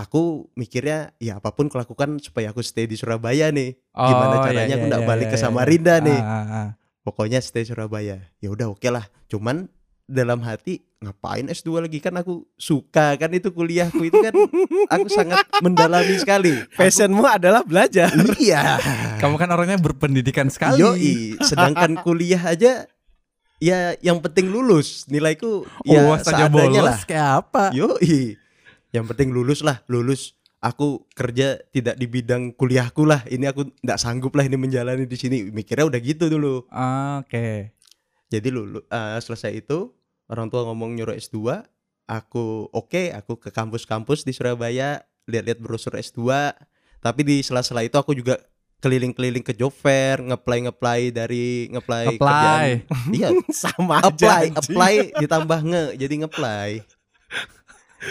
Aku mikirnya ya apa pun kulakukan supaya aku stay di Surabaya nih. Gimana Oh, caranya iya, aku iya, nggak iya, balik iya, ke iya. Samarinda nih. Ah, ah, ah. Pokoknya stay Surabaya. Ya udah oke lah. Cuman dalam hati ngapain S2 lagi kan aku suka kan itu kuliahku itu kan aku sangat mendalami sekali. passionmu adalah belajar Aku- iya. Kamu kan orangnya berpendidikan sekali. Yoi, sedangkan kuliah aja ya yang penting lulus. Nilaiku ya Oh, seadanya bolos lah. kayak apa? Yoi. Yang penting lulus lah, lulus. Aku kerja tidak di bidang kuliahku lah. Ini aku nggak sanggup lah ini menjalani di sini. Mikirnya udah gitu dulu. Ah, Oke. Jadi lulu eh, selesai itu orang tua ngomong nyuruh S2, aku oke, aku ke kampus-kampus di Surabaya, lihat-lihat brosur S2. Tapi di sela-sela itu aku juga keliling-keliling ke job fair, ngeplay ngeplay dari ngeplay Apply. kerjaan. Iya, sama aja apply, anjing. apply ditambah nge, jadi ngeplay.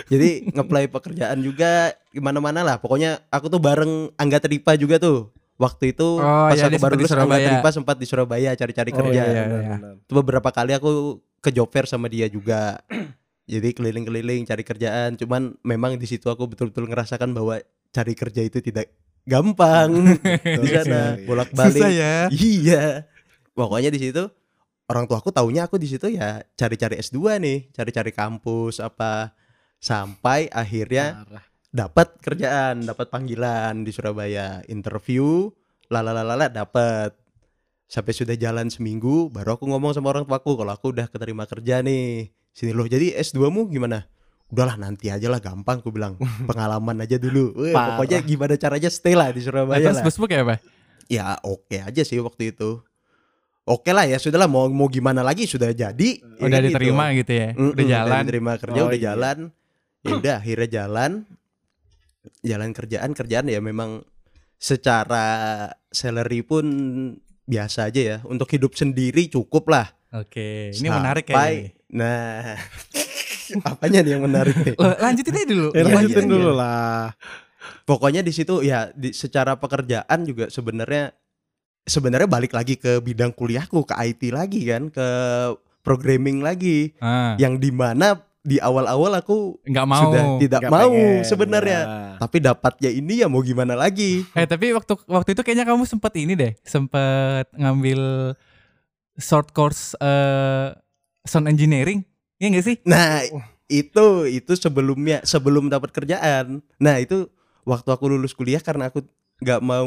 Jadi ngeplay pekerjaan juga gimana-mana lah. Pokoknya aku tuh bareng Angga Tripa juga tuh. Waktu itu Oh, pas iya, aku baru lulus Angga Surabaya. Tripa sempat di Surabaya cari-cari Oh, kerja. iya, iya. Itu beberapa kali aku ke job fair sama dia juga. Jadi keliling-keliling cari kerjaan. Cuman memang di situ aku betul-betul ngerasakan bahwa cari kerja itu tidak gampang di sana sekali. bolak-balik. Ya. Iya. Pokoknya di situ orang tua aku taunya aku di situ ya cari-cari S2 nih, cari-cari kampus apa sampai akhirnya dapat kerjaan, dapat panggilan di Surabaya, interview, lalalala dapat. Sampai sudah jalan seminggu baru aku ngomong sama orang tuaku kalau aku udah keterima kerja nih. Sini loh. Jadi S2-mu gimana? Udahlah nanti aja lah gampang aku bilang. Pengalaman aja dulu. Weh, pokoknya gimana caranya stay lah di Surabaya lah. busmu kayak apa? Ya oke aja sih waktu itu. Oke lah ya sudahlah mau mau gimana lagi sudah jadi. Ya Udah gitu. diterima gitu ya. Mm-mm, Udah jalan. diterima kerja Oh, udah iya. jalan. Ya udah akhirnya jalan. Jalan kerjaan kerjaan ya memang secara salary pun biasa aja ya. Untuk hidup sendiri cukup lah. Oke, ini menarik Sampai- kayaknya. Nah, apanya nih yang menarik nih? Lanjutin aja dulu. Iya, lanjutin iya, dulu lah. Pokoknya di situ ya di, secara pekerjaan juga sebenarnya sebenarnya balik lagi ke bidang kuliahku ke IT lagi kan ke programming lagi Ah, yang di mana di awal-awal aku nggak mau. sudah tidak Nggak mau pengen. sebenarnya Nah. tapi dapatnya ini ya mau gimana lagi Eh tapi waktu waktu itu kayaknya kamu sempet ini deh, sempet ngambil short course eh sound engineering, Iya gak sih? nah itu itu sebelumnya sebelum dapat kerjaan nah itu waktu aku lulus kuliah karena aku nggak mau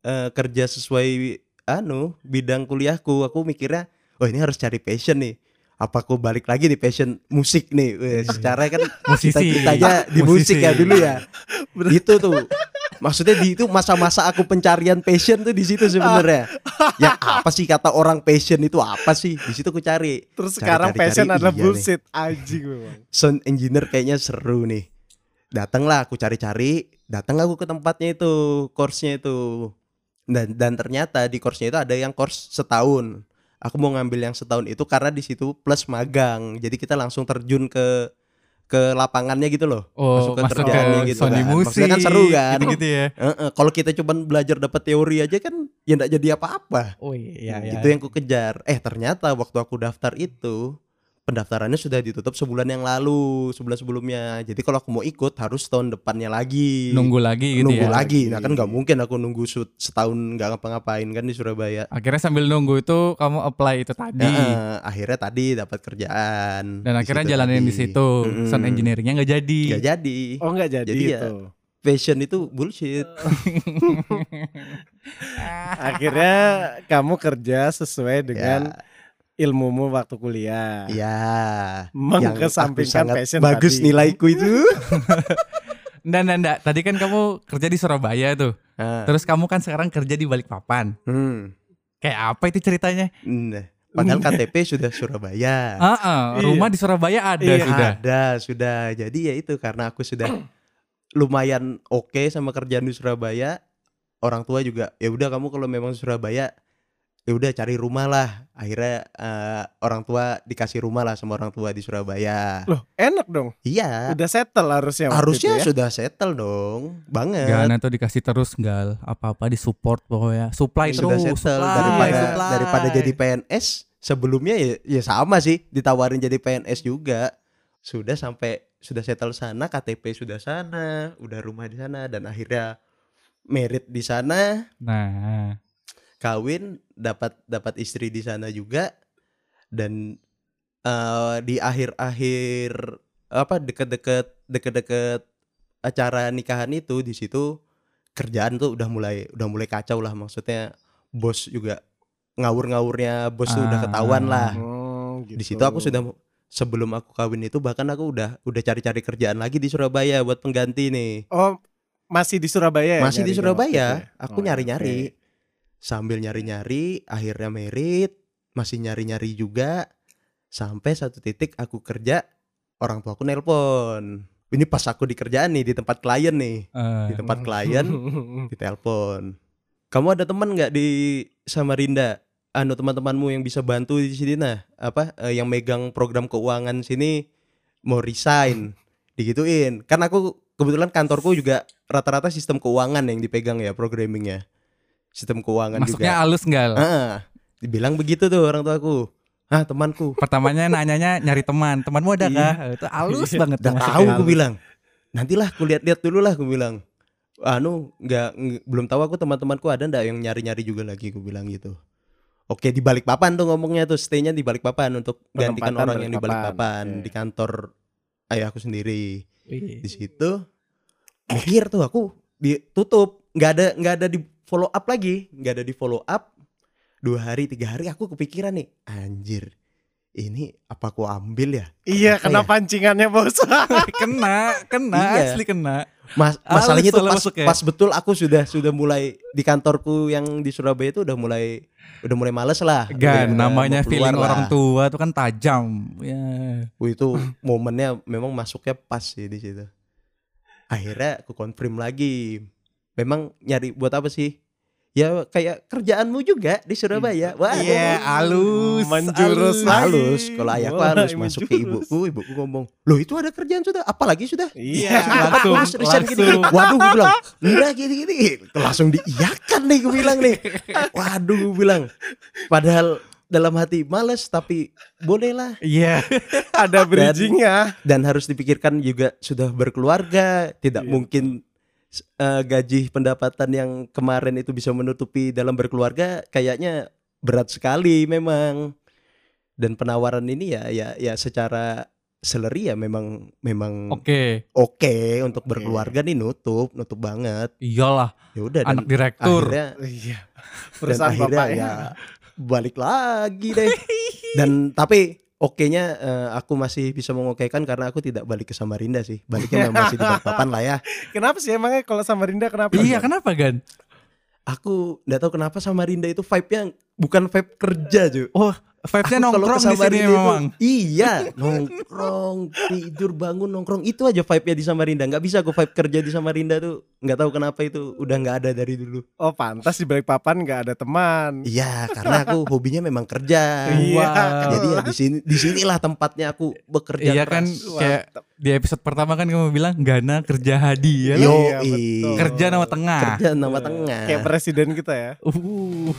eh, kerja sesuai anu bidang kuliahku aku mikirnya oh ini harus cari passion nih apa aku balik lagi di passion musik nih? Weh, secara kan Musisi. cita-citanya di musik ya dulu ya. Itu tuh. Maksudnya di itu masa-masa aku pencarian passion tuh di situ sebenarnya. Ya apa sih kata orang passion itu apa sih? Di situ aku cari. Terus Cari, sekarang cari, passion cari, adalah iya bullshit anjing memang. sound engineer kayaknya seru nih. Datanglah aku cari-cari, datang aku ke tempatnya itu, course-nya itu. Dan dan ternyata di course-nya itu ada yang course setahun. Aku mau ngambil yang setahun itu karena di situ plus magang. Jadi kita langsung terjun ke ke lapangannya gitu loh. Oh, Masuk ke masuk ke kerjaannya gitu sound di kan. musik. Maksudnya kan seru kan. Gitu, ya. Heeh, kalau kita cuma belajar dapat teori aja kan ya enggak jadi apa-apa. Oh iya, iya. Itu yang ku kejar. Eh ternyata waktu aku daftar itu pendaftarannya sudah ditutup sebulan yang lalu, sebulan sebelumnya. Jadi kalau aku mau ikut harus tahun depannya lagi. nunggu lagi gitu nunggu ya. lagi. Nah kan nggak mungkin aku nunggu setahun nggak ngapa-ngapain kan di Surabaya. Akhirnya sambil nunggu itu kamu apply itu tadi. Nah, akhirnya tadi dapat kerjaan. Dan Di akhirnya jalanin tadi. di situ. Mm-mm. Sound engineeringnya nggak jadi. Nggak jadi. Oh enggak jadi, Jadi ya, itu. Passion itu bullshit. Akhirnya kamu kerja sesuai dengan Ya, ilmumu waktu kuliah. Iya. Sangat passion bagus tadi. nilaiku itu. Nggak, nggak, nggak. Tadi kan kamu kerja di Surabaya tuh. Ah. Terus kamu kan sekarang kerja di Balikpapan. Hmm. Kayak apa itu ceritanya? Nah, padahal KTP sudah Surabaya. Ah, Iya. rumah di Surabaya ada Iya. sudah. Ada, sudah. Jadi ya itu karena aku sudah lumayan oke sama kerjaan di Surabaya. Orang tua juga ya udah kamu kalau memang Surabaya ya udah cari rumah lah. Akhirnya eh, orang tua dikasih rumah lah sama orang tua di Surabaya. Loh, enak dong. Iya. Udah settle harusnya. waktu Harusnya itu ya. sudah settle dong. Banget. Gana tuh dikasih terus gal apa-apa di support pokoknya. Supply sudah terus, settle supply, daripada supply. daripada jadi PNS sebelumnya ya, ya sama sih ditawarin jadi PNS juga sudah sampai sudah settle sana KTP sudah sana udah rumah di sana dan akhirnya merit di sana Nah, kawin dapat dapat istri di sana juga dan eh, di akhir-akhir apa deket-deket deket-deket acara nikahan itu di situ kerjaan tuh udah mulai udah mulai kacau lah maksudnya bos juga ngawur-ngawurnya bos tuh udah Ah. ketahuan lah Hmm, di gitu. situ aku sudah sebelum aku kawin itu bahkan aku udah udah cari-cari kerjaan lagi di Surabaya buat pengganti nih Oh, masih di Surabaya ya? masih di Surabaya ya? aku Oh, nyari-nyari oke. Sambil nyari-nyari akhirnya merit masih nyari-nyari juga. Sampai satu titik aku kerja orang tua aku nelpon. Ini pas aku di kerjaan nih di tempat klien nih. Eh, di tempat klien ditelepon. Kamu ada teman nggak di Samarinda? Anu teman-temanmu yang bisa bantu di sini nah apa eh, yang megang program keuangan sini mau resign. Digituin. Kan aku kebetulan kantorku juga rata-rata sistem keuangan yang dipegang ya programmingnya sistem keuangan masuknya juga halus gal. ah dibilang begitu tuh orang tuaku ah temanku Pertamanya nanyanya nyari teman. Temanmu ada kah? Itu halus banget. Udah tuh tahu gue bilang. Nantilah aku lihat-lihat dulu lah gue bilang. Anu nggak nggak- belum tahu aku teman-temanku ada ndak yang nyari-nyari juga lagi gue bilang gitu. Oke di Balikpapan tuh ngomongnya tuh stay-nya di Balikpapan untuk gantikan orang yang di Balikpapan oke. di kantor ayah aku sendiri. Di situ mikir tuh aku ditutup nggak ada nggak ada di follow up lagi nggak ada di follow up dua hari tiga hari aku kepikiran nih anjir ini apa aku ambil ya Iya, Apa kena ya? pancingannya bos. kena, kena, Iya. asli kena. Mas, Halus masalahnya soalnya pas, masuknya. pas betul aku sudah sudah mulai di kantorku yang di Surabaya itu udah mulai udah mulai males lah. Gan, namanya feeling lah. orang tua tuh kan tajam. Ya. Wih, itu momennya memang masuknya pas sih di situ. Akhirnya aku confirm lagi. Memang nyari buat apa sih? Ya kayak kerjaanmu juga di Surabaya. Wah, Iya, halus. Menjurus halus. Kalau ayahku halus masuk ke ibuku, ibuku ngomong, "Loh, itu ada kerjaan sudah? Apalagi sudah?" Iya, langsung, Terus resign langsung. gini-gini. Waduh gue bilang Enggak gini-gini Langsung diiyakan nih gue bilang nih Waduh gue bilang Padahal dalam hati males Tapi boleh lah Iya. ada bridgingnya. Dan harus dipikirkan juga Sudah berkeluarga Tidak Iya. mungkin eh, Gaji pendapatan yang kemarin itu Bisa menutupi dalam berkeluarga Kayaknya berat sekali memang Dan penawaran ini ya Ya, ya secara salary ya memang memang oke Oke. untuk Oke. berkeluarga nih nutup nutup banget Iyalah, ya udah dan anak direktur. akhirnya Iya. dan Perusahaan akhirnya bapaknya. ya balik lagi deh dan tapi oke-nya eh, aku masih bisa mengokekan karena aku tidak balik ke Samarinda sih baliknya masih di Balikpapan lah ya Kenapa sih emangnya kalau Samarinda kenapa? Iya, kenapa Gan? aku nggak tahu kenapa Samarinda itu vibe-nya bukan vibe kerja cuy Oh, vibes-nya Aku kalau nongkrong di sini memang. Iya, nongkrong, tidur, bangun, nongkrong. Itu aja vibe-nya di Samarinda. Nggak bisa aku vibe kerja di Samarinda tuh. Nggak tahu kenapa itu udah nggak ada dari dulu. Oh pantas di balik papan nggak ada teman. Iya, karena aku hobinya memang kerja. Iya, Wow. Jadi ya di sini di sinilah tempatnya aku bekerja Iya kan keras. kayak di episode pertama kan kamu bilang Gana kerja hadi ya Yo, kan? Iya, betul. Kerja nama tengah. kerja nama tengah. Kayak presiden kita ya. Uh.